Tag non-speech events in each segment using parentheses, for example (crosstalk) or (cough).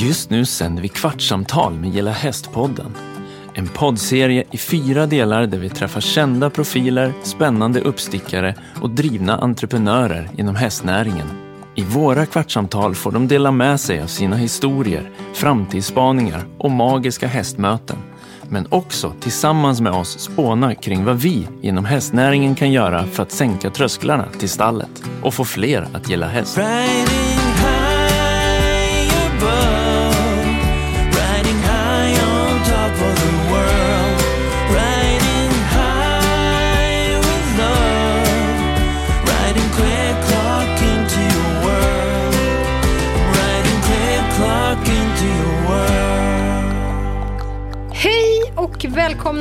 Just nu sänder vi Kvartsamtal med Gilla Hästpodden. En poddserie i fyra delar där vi träffar kända profiler, spännande uppstickare och drivna entreprenörer inom hästnäringen. I våra kvartsamtal får de dela med sig av sina historier, framtidsspaningar och magiska hästmöten. Men också tillsammans med oss spåna kring vad vi inom hästnäringen kan göra för att sänka trösklarna till stallet och få fler att gilla häst.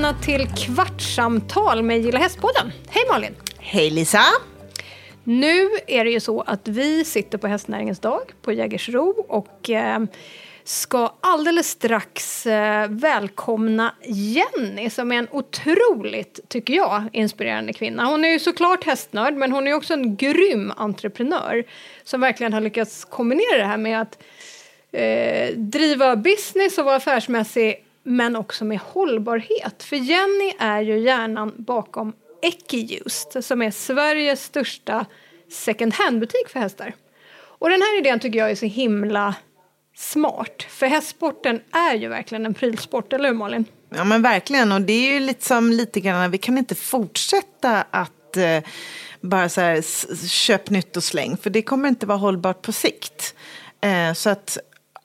Välkomna till Kvartsamtal med Gilla Hästpodden. Hej Malin! Hej Lisa! Nu är det ju så att vi sitter på hästnäringens dag på Jägersro och eh, ska alldeles strax eh, välkomna Jenny som är en otroligt, tycker jag, inspirerande kvinna. Hon är ju såklart hästnörd men hon är också en grym entreprenör som verkligen har lyckats kombinera det här med att eh, driva business och vara affärsmässig men också med hållbarhet. För Jenny är ju hjärnan bakom Equiused som är Sveriges största second hand-butik för hästar. Och den här idén tycker jag är så himla smart. För hästsporten är ju verkligen en prylsport, eller hur Malin? Ja men verkligen och det är ju lite som lite grann, vi kan inte fortsätta att eh, bara så här köp nytt och släng för det kommer inte vara hållbart på sikt. Eh, så att,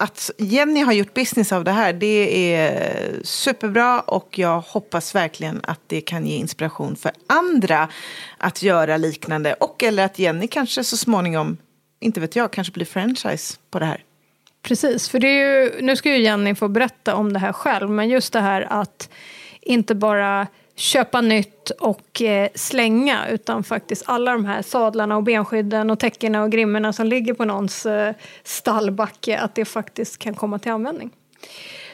att Jenny har gjort business av det här det är superbra och jag hoppas verkligen att det kan ge inspiration för andra att göra liknande och eller att Jenny kanske så småningom, inte vet jag, kanske blir franchise på det här. Precis, för det är ju, nu ska ju Jenny få berätta om det här själv, men just det här att inte bara köpa nytt och eh, slänga, utan faktiskt alla de här sadlarna och benskydden och täckena och grimmorna som ligger på någons eh, stallbacke, att det faktiskt kan komma till användning.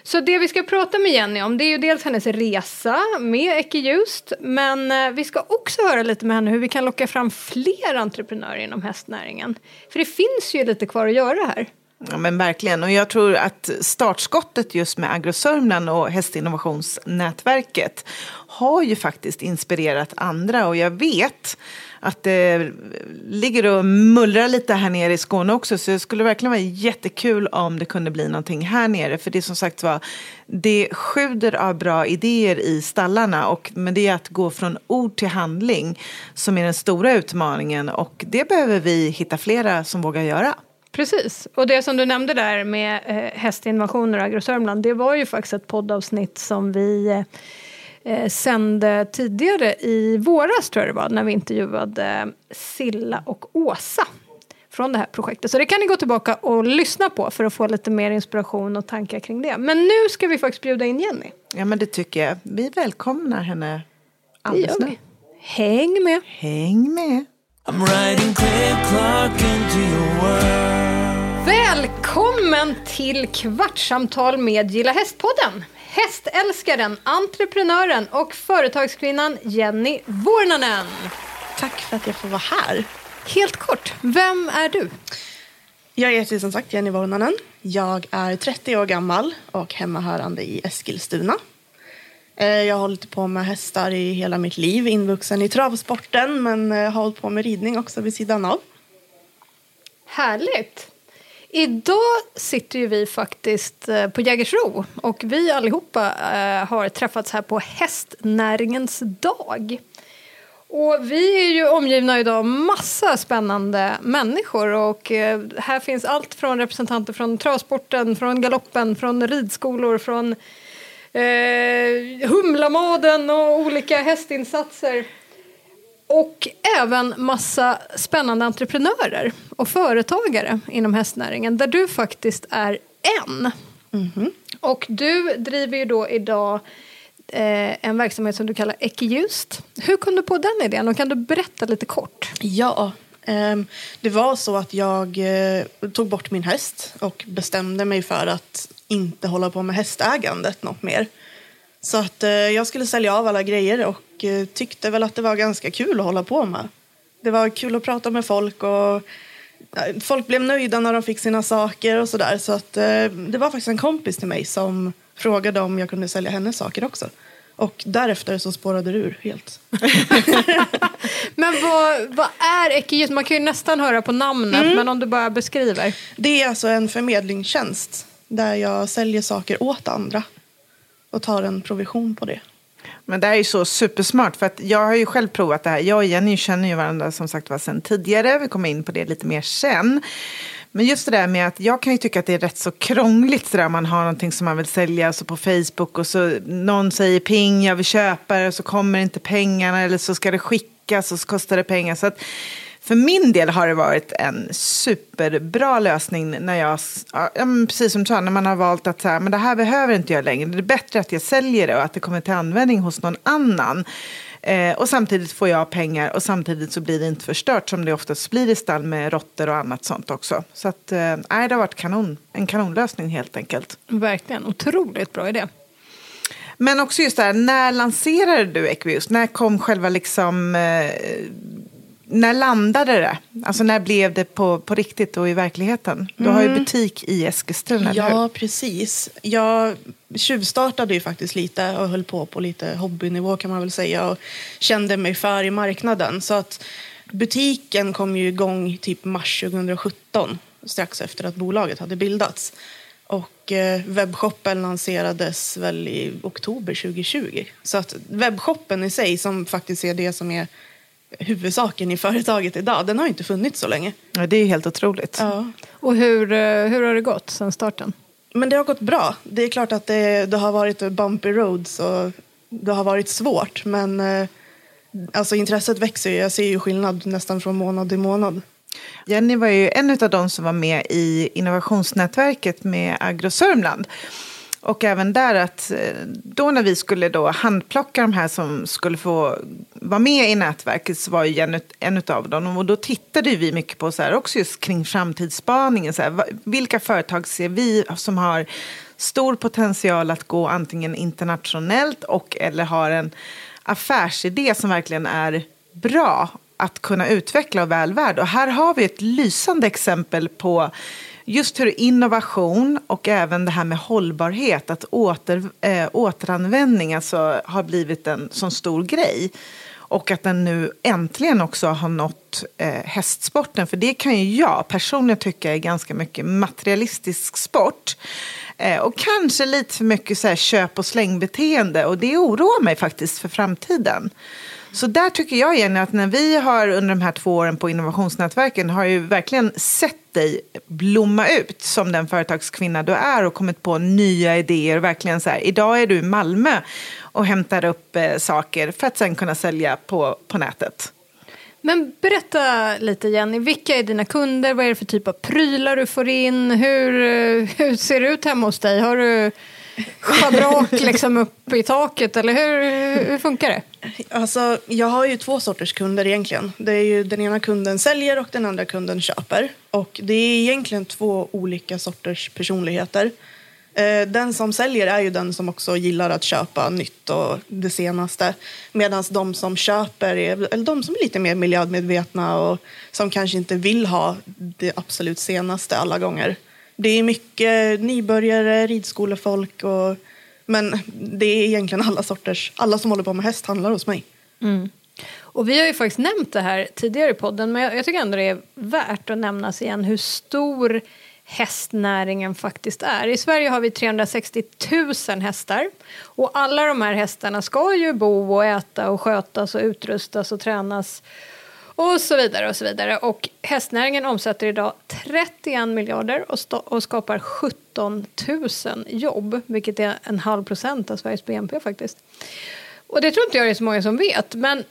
Så det vi ska prata med Jenny om det är ju dels hennes resa med Equiused men eh, vi ska också höra lite med henne hur vi kan locka fram fler entreprenörer inom hästnäringen. För det finns ju lite kvar att göra här. Ja, men verkligen. Och jag tror att startskottet just med AgroSörmland och Hästinnovationsnätverket har ju faktiskt inspirerat andra. Och jag vet att det ligger och mullrar lite här nere i Skåne också. Så det skulle verkligen vara jättekul om det kunde bli någonting här nere. För det är som sagt var, det sjuder av bra idéer i stallarna. Och, men det är att gå från ord till handling som är den stora utmaningen. Och det behöver vi hitta flera som vågar göra. Precis, och det som du nämnde där med eh, hästinnovationer och AgroSörmland det var ju faktiskt ett poddavsnitt som vi eh, sände tidigare i våras tror jag det var när vi intervjuade Silla och Åsa från det här projektet. Så det kan ni gå tillbaka och lyssna på för att få lite mer inspiration och tankar kring det. Men nu ska vi faktiskt bjuda in Jenny. Ja, men det tycker jag. Vi välkomnar henne alldeles nu. Häng med! Häng med. I'm riding clock into your world. Välkommen till Kvartsamtal med Gilla Hästpodden! Hästälskaren, entreprenören och företagskvinnan Jenny Vornanen. Tack för att jag får vara här. Helt kort, vem är du? Jag heter som sagt Jenny Vornanen. Jag är 30 år gammal och hemmahörande i Eskilstuna. Eh, jag har hållit på med hästar i hela mitt liv, invuxen i travsporten men eh, har hållit på med ridning också vid sidan av. Härligt! Idag sitter ju vi faktiskt eh, på Jägersro och vi allihopa har träffats här på hästnäringens dag. Och vi är ju omgivna idag av massa spännande människor och här finns allt från representanter från travsporten, från galoppen, från ridskolor, från eh, Humlamaden och olika hästinsatser. Och även massa spännande entreprenörer och företagare inom hästnäringen där du faktiskt är en. Och du driver ju då idag eh, en verksamhet som du kallar Equiused. Hur kom du på den idén och kan du berätta lite kort? Ja, Ehm, det var så att jag eh, tog bort min häst och bestämde mig för att inte hålla på med hästägandet något mer. Så att eh, jag skulle sälja av alla grejer och eh, tyckte väl att det var ganska kul att hålla på med. Det var kul att prata med folk och folk blev nöjda när de fick sina saker och sådär. Så att, det var faktiskt en kompis till mig som frågade om jag kunde sälja hennes saker också. Och därefter så spårade det ur helt. (laughs) Men vad, vad är Ekeljus? Man kan ju nästan höra på namnet, Mm. men om du bara beskriver. Det är alltså en förmedlingstjänst där jag säljer saker åt andra och tar en provision på det. Men det här är ju så supersmart, för att jag har ju själv provat det här. Jag och Jenny känner ju varandra som sagt var sedan tidigare. Vi kommer in på det lite mer sen. Men just det där med att jag kan ju tycka att det är rätt så krångligt så där man har någonting som man vill sälja alltså på Facebook och så någon säger ping, jag vill köpa det och så kommer inte pengarna eller så ska det skickas och så kostar det pengar. Så att för min del har det varit en superbra lösning när jag, ja, precis som du sa, när man har valt att så här, men det här behöver inte jag längre. Det är bättre att jag säljer det och att det kommer till användning hos någon annan. Eh, och samtidigt får jag pengar och samtidigt så blir det inte förstört som det oftast blir i stall med råttor och annat sånt också. Så att, eh, det har varit kanon, en kanonlösning helt enkelt. Verkligen, otroligt bra idé. Men också just det här, när lanserade du Equius? När kom själva liksom... Eh, när landade det? Alltså när blev det på, på riktigt och i verkligheten? Du har ju butik i Eskilstuna, eller hur? Ja, precis. Jag tjuvstartade ju faktiskt lite och höll på på lite hobbynivå kan man väl säga och kände mig för i marknaden. Så att butiken kom ju igång typ mars 2017 strax efter att bolaget hade bildats. Och eh, webbshoppen lanserades väl i oktober 2020. Så att webbshoppen i sig, som faktiskt är det som är huvudsaken i företaget idag, den har inte funnits så länge. Ja, det är ju helt otroligt. Ja. Och hur, eh, hur har det gått sedan starten? Men det har gått bra. Det är klart att det, det har varit bumpy roads och det har varit svårt. Men eh, alltså intresset växer. Jag ser ju skillnad nästan från månad till månad. Jenny var ju en av de som var med i innovationsnätverket med Agro Sörmland. Och även där att eh, då när vi skulle då handplocka de här som skulle få vara med i nätverket så var ju Jenny en av dem. Och då tittade vi mycket på så här också just kring framtidsspaningen. Så här, vilka företag ser vi som har stor potential att gå antingen internationellt och eller har en affärsidé som verkligen är bra att kunna utveckla och väl värd. Och här har vi ett lysande exempel på just hur innovation och även det här med hållbarhet, att åter, eh, återanvändning alltså, har blivit en sån stor grej. Och att den nu äntligen också har nått eh, hästsporten. För det kan ju jag personligen tycka är ganska mycket materialistisk sport. Eh, och kanske lite för mycket så här, köp och slängbeteende. Och det oroar mig faktiskt för framtiden. Så där tycker jag Jenny att när vi har under de här två åren på innovationsnätverken har ju verkligen sett dig blomma ut som den företagskvinna du är och kommit på nya idéer. och Verkligen så här, idag är du i Malmö och hämtar upp eh, saker för att sen kunna sälja på, på nätet. Men berätta lite Jenny, vilka är dina kunder? Vad är det för typ av prylar du får in? Hur, eh, hur ser det ut hemma hos dig? Har du schabrak liksom upp i taket eller hur, hur funkar det? Alltså, jag har ju två sorters kunder egentligen. Det är ju den ena kunden säljer och den andra kunden köper. Och det är egentligen två olika sorters personligheter. Eh, den som säljer är ju den som också gillar att köpa nytt och det senaste. Medan de som köper är eller de som är lite mer miljömedvetna och som kanske inte vill ha det absolut senaste alla gånger. Det är mycket nybörjare, ridskolefolk och men det är egentligen alla sorters, alla som håller på med häst handlar hos mig. Mm. Och vi har ju faktiskt nämnt det här tidigare i podden men jag, jag tycker ändå det är värt att nämnas igen hur stor hästnäringen faktiskt är. I Sverige har vi 360 000 hästar och alla de här hästarna ska ju bo och äta och skötas och utrustas och tränas och så vidare och så vidare. Och hästnäringen omsätter idag 31 miljarder och, och skapar 17 000 jobb, vilket är en halv procent av Sveriges BNP faktiskt. Och det tror inte jag det är så många som vet, men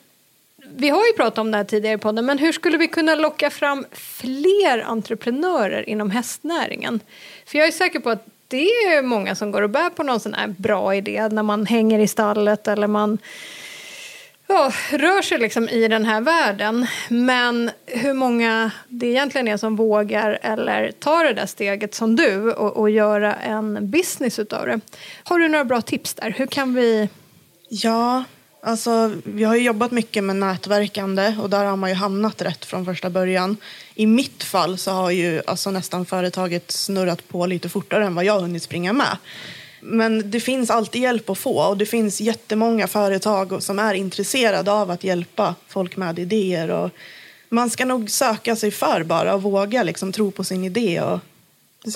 vi har ju pratat om det här tidigare i podden, men hur skulle vi kunna locka fram fler entreprenörer inom hästnäringen? För jag är säker på att det är många som går och bär på någon sån här bra idé när man hänger i stallet eller man ja, rör sig liksom i den här världen. Men hur många det egentligen är som vågar eller tar det där steget som du och, och göra en business utav det. Har du några bra tips där? Hur kan vi... Ja, Alltså, vi har ju jobbat mycket med nätverkande och där har man ju hamnat rätt från första början. I mitt fall så har ju alltså nästan företaget snurrat på lite fortare än vad jag har hunnit springa med. Men det finns alltid hjälp att få och det finns jättemånga företag som är intresserade av att hjälpa folk med idéer. Och man ska nog söka sig för bara och våga liksom tro på sin idé. Och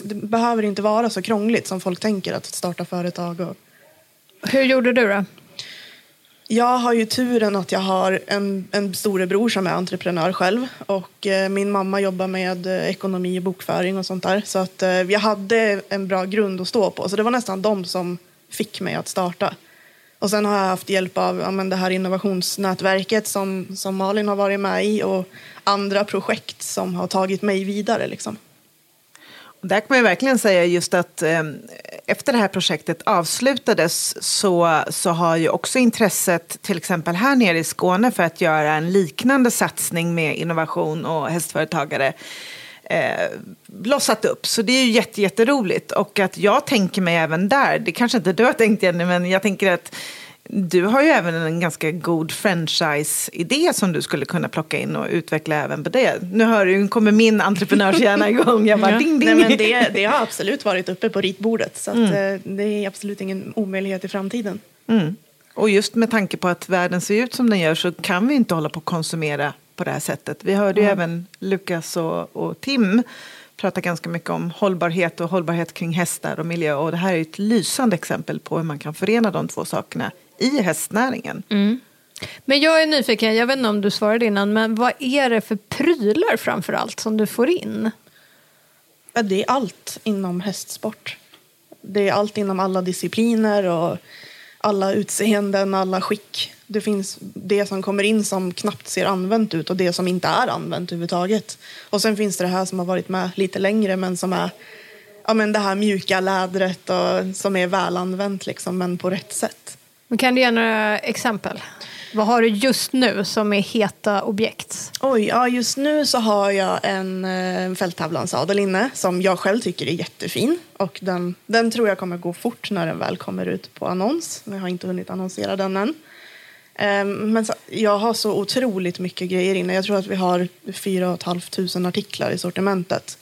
det behöver inte vara så krångligt som folk tänker att starta företag. Och Hur gjorde du då? Jag har ju turen att jag har en, en storebror som är entreprenör själv och eh, min mamma jobbar med eh, ekonomi och bokföring och sånt där. Så att eh, jag hade en bra grund att stå på. Så det var nästan de som fick mig att starta. Och sen har jag haft hjälp av ja, men det här innovationsnätverket som, som Malin har varit med i och andra projekt som har tagit mig vidare. Liksom. Där kan man ju verkligen säga just att eh, efter det här projektet avslutades så, så har ju också intresset till exempel här nere i Skåne för att göra en liknande satsning med innovation och hästföretagare eh, blossat upp. Så det är ju jätte, jätteroligt. Och att jag tänker mig även där, det kanske inte du har tänkt Jenny, men jag tänker att du har ju även en ganska god franchise-idé som du skulle kunna plocka in och utveckla även på det. Nu hör du, kommer min entreprenörshjärna (laughs) igång. Jag bara ding, ding. Nej, men det, det har absolut varit uppe på ritbordet så att, eh, det är absolut ingen omöjlighet i framtiden. Mm. Och just med tanke på att världen ser ut som den gör så kan vi inte hålla på att konsumera på det här sättet. Vi hörde ju även Lukas och, och Tim prata ganska mycket om hållbarhet och hållbarhet kring hästar och miljö. Och det här är ett lysande exempel på hur man kan förena de två sakerna i hästnäringen. Men jag är nyfiken, jag vet inte om du svarade innan, men vad är det för prylar framför allt som du får in? Ja, det är allt inom hästsport. Det är allt inom alla discipliner och alla utseenden, alla skick. Det finns det som kommer in som knappt ser använt ut och det som inte är använt överhuvudtaget. Och sen finns det det här som har varit med lite längre men som är ja, men det här mjuka lädret och som är välanvänt liksom, men på rätt sätt. Men kan du ge några exempel? Vad har du just nu som är heta objekt? Oj, ja, just nu så har jag en eh, fälttävlansadel inne som jag själv tycker är jättefin. Och den, den tror jag kommer gå fort när den väl kommer ut på annons. Jag har inte hunnit annonsera den än. Ehm, men så, jag har så otroligt mycket grejer inne. Jag tror att vi har 4 500 artiklar i sortimentet.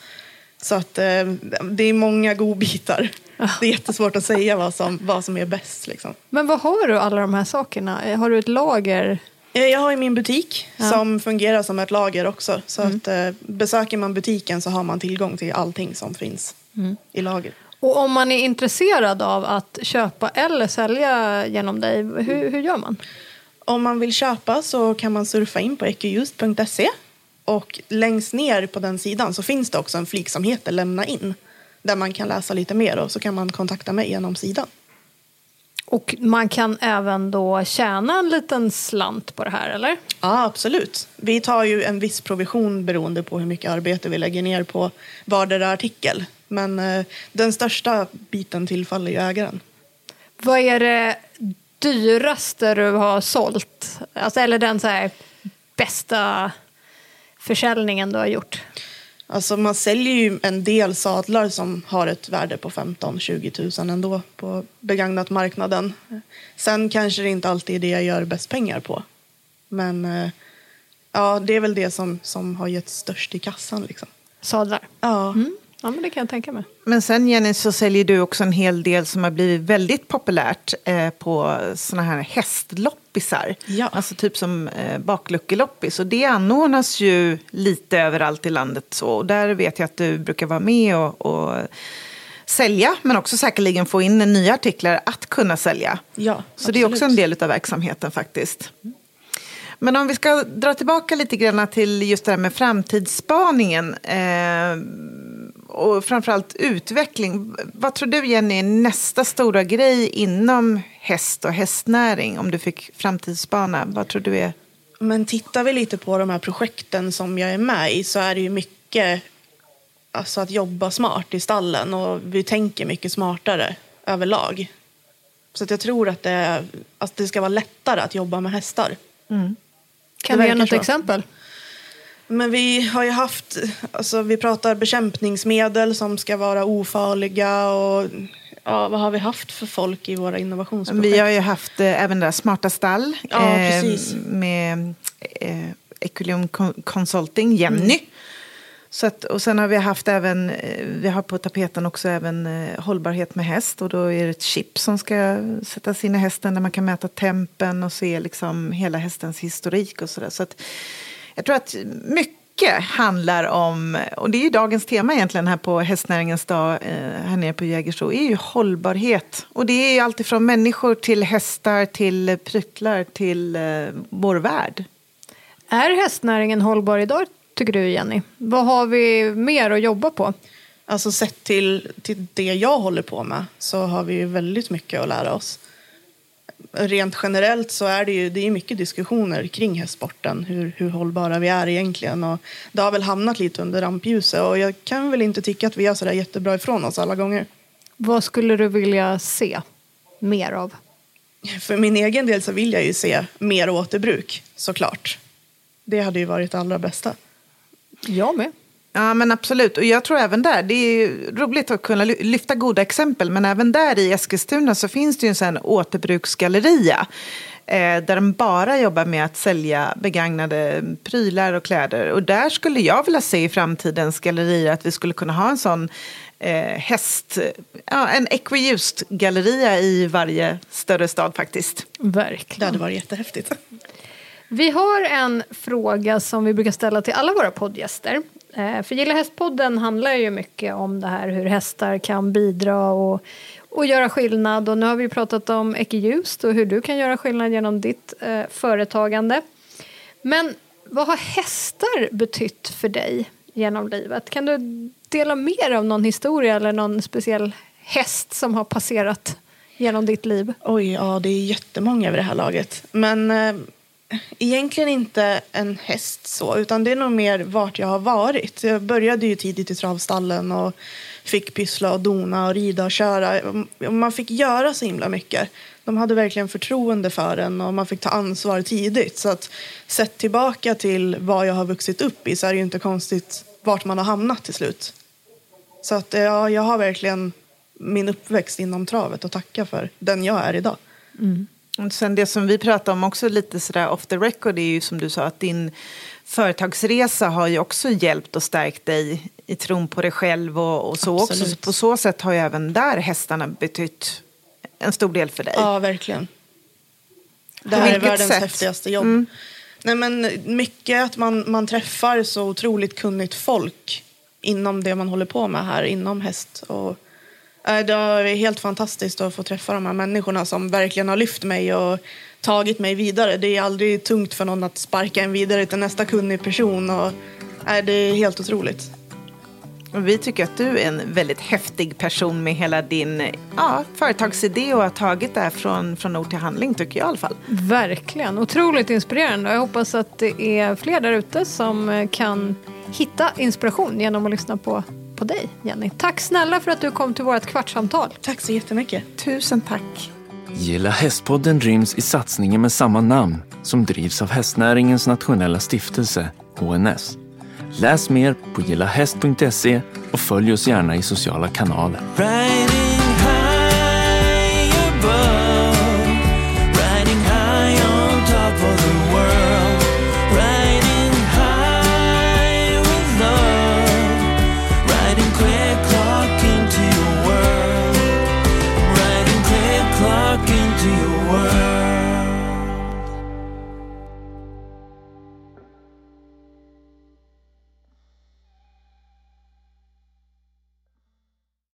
Så att eh, det är många godbitar. Det är jättesvårt att säga vad som, vad som är bäst. Liksom. Men vad har du alla de här sakerna? Har du ett lager? Eh, Jag har ju min butik Ja. som fungerar som ett lager också. Så att eh, besöker man butiken så har man tillgång till allting som finns i lager. Och om man är intresserad av att köpa eller sälja genom dig, hur, hur gör man? Om man vill köpa så kan man surfa in på ecojust.se och längst ner på den sidan så finns det också en flik som heter lämna in där man kan läsa lite mer och så kan man kontakta mig genom sidan. Och man kan även då tjäna en liten slant på det här, eller? Ja, absolut. Vi tar ju en viss provision beroende på hur mycket arbete vi lägger ner på vardera artikel. Men eh, den största biten tillfaller ju ägaren. Vad är det dyraste du har sålt? Alltså, eller den så här bästa försäljningen du har gjort? Alltså man säljer ju en del sadlar som har ett värde på 15-20 000 ändå på begagnat marknaden. Sen kanske det inte alltid är det jag gör bäst pengar på. Men eh, ja, det är väl det som, som har gett störst i kassan. Liksom. Sadlar? Ja. Mm. Ja, men det kan jag tänka mig. Men sen Jenny så säljer du också en hel del som har blivit väldigt populärt eh, på såna här hästloppisar. Ja. Alltså typ som eh, bakluckeloppis. Och det anordnas ju lite överallt i landet. Så. Och där vet jag att du brukar vara med och, och sälja. Men också säkerligen få in nya artiklar att kunna sälja. Ja, Så det är också en absolut. del av verksamheten faktiskt. Men om vi ska dra tillbaka lite grann till just det här med framtidsspaningen. Eh, och framförallt utveckling. Vad tror du Jenny är nästa stora grej inom häst och hästnäring? Om du fick framtidsspana, vad tror du är? Men tittar vi lite på de här projekten som jag är med i så är det ju mycket alltså, att jobba smart i stallen och vi tänker mycket smartare överlag. Så att jag tror att det, att det ska vara lättare att jobba med hästar. Kan Det du ge något så. exempel? Men vi har ju haft, alltså vi pratar bekämpningsmedel som ska vara ofarliga och Ja, vad har vi haft för folk i våra innovationsprojekt? Vi har ju haft eh, även där Smarta stall Ja, precis. med eh, Equilium Con- Consulting, Jenny. Så att, och sen har vi haft även, eh, vi har på tapeten också även eh, hållbarhet med häst. Och då är det ett chip som ska sättas in i hästen där man kan mäta tempen och se liksom hela hästens historik och sådär. Så att jag tror att mycket handlar om, och det är ju dagens tema egentligen här på hästnäringens dag eh, här nere på Jägersro, är ju hållbarhet. Och det är ju alltifrån människor till hästar till pryttlar till eh, vår värld. Är hästnäringen hållbar idag, tycker du Jenny? Vad har vi mer att jobba på? Alltså sett till, till det jag håller på med så har vi ju väldigt mycket att lära oss. Rent generellt så är det ju det är mycket diskussioner kring hästsporten, hur, hur hållbara vi är egentligen. Och det har väl hamnat lite under rampljuset och jag kan väl inte tycka att vi är sådär jättebra ifrån oss alla gånger. Vad skulle du vilja se mer av? För min egen del så vill jag ju se mer återbruk, såklart. Det hade ju varit det allra bästa. Jag med. Ja, men absolut. Och jag tror även där, det är roligt att kunna ly- lyfta goda exempel, men även där i Eskilstuna så finns det ju en sån återbruksgalleria. Eh, där de bara jobbar med att sälja begagnade prylar och kläder. Och där skulle jag vilja se i framtidens gallerier att vi skulle kunna ha en sån eh, häst, ja, en Equiused-galleria i varje större stad faktiskt. Det Verkligen. hade varit jättehäftigt. Vi har en fråga som vi brukar ställa till alla våra poddgäster. Eh, för Gilla hästpodden handlar ju mycket om det här hur hästar kan bidra och, och göra skillnad. Och nu har vi pratat om Ekeljust och hur du kan göra skillnad genom ditt eh, företagande. Men vad har hästar betytt för dig genom livet? Kan du dela mer av någon historia eller någon speciell häst som har passerat genom ditt liv? Oj, ja det är jättemånga vid det här laget. Men eh, egentligen inte en häst så, utan det är nog mer vart jag har varit. Jag började ju tidigt i travstallen och fick pyssla och dona och rida och köra. Man fick göra så himla mycket. De hade verkligen förtroende för en och man fick ta ansvar tidigt. Så att sett tillbaka till vad jag har vuxit upp i så är det ju inte konstigt vart man har hamnat till slut. Så att ja, jag har verkligen min uppväxt inom travet och tacka för den jag är idag. Mm. Och sen det som vi pratar om också lite sådär off the record är ju som du sa att din företagsresa har ju också hjälpt och stärkt dig i tron på dig själv och, och så också. Så Absolut. på så sätt har ju även där hästarna betytt en stor del för dig. Ja, verkligen. Det här är världens sätt? häftigaste jobb. Nej, men mycket att man, man träffar så otroligt kunnigt folk inom det man håller på med här, inom häst. Och, det är helt fantastiskt att få träffa de här människorna som verkligen har lyft mig och tagit mig vidare. Det är aldrig tungt för någon att sparka en vidare till nästa kunnig person. Och, äh, det är helt otroligt. Vi tycker att du är en väldigt häftig person med hela din ja, företagsidé och har tagit det här från, från ord till handling tycker jag i alla fall. Verkligen. Otroligt inspirerande. Jag hoppas att det är fler där ute som eh, kan hitta inspiration genom att lyssna på, på dig, Jenny. Tack snälla för att du kom till vårt kvartssamtal. Tack så jättemycket. Tusen tack. Gilla hästpodden ryms i satsningen med samma namn som drivs av hästnäringens nationella stiftelse, HNS. Läs mer på gillahäst.se och följ oss gärna i sociala kanaler. Right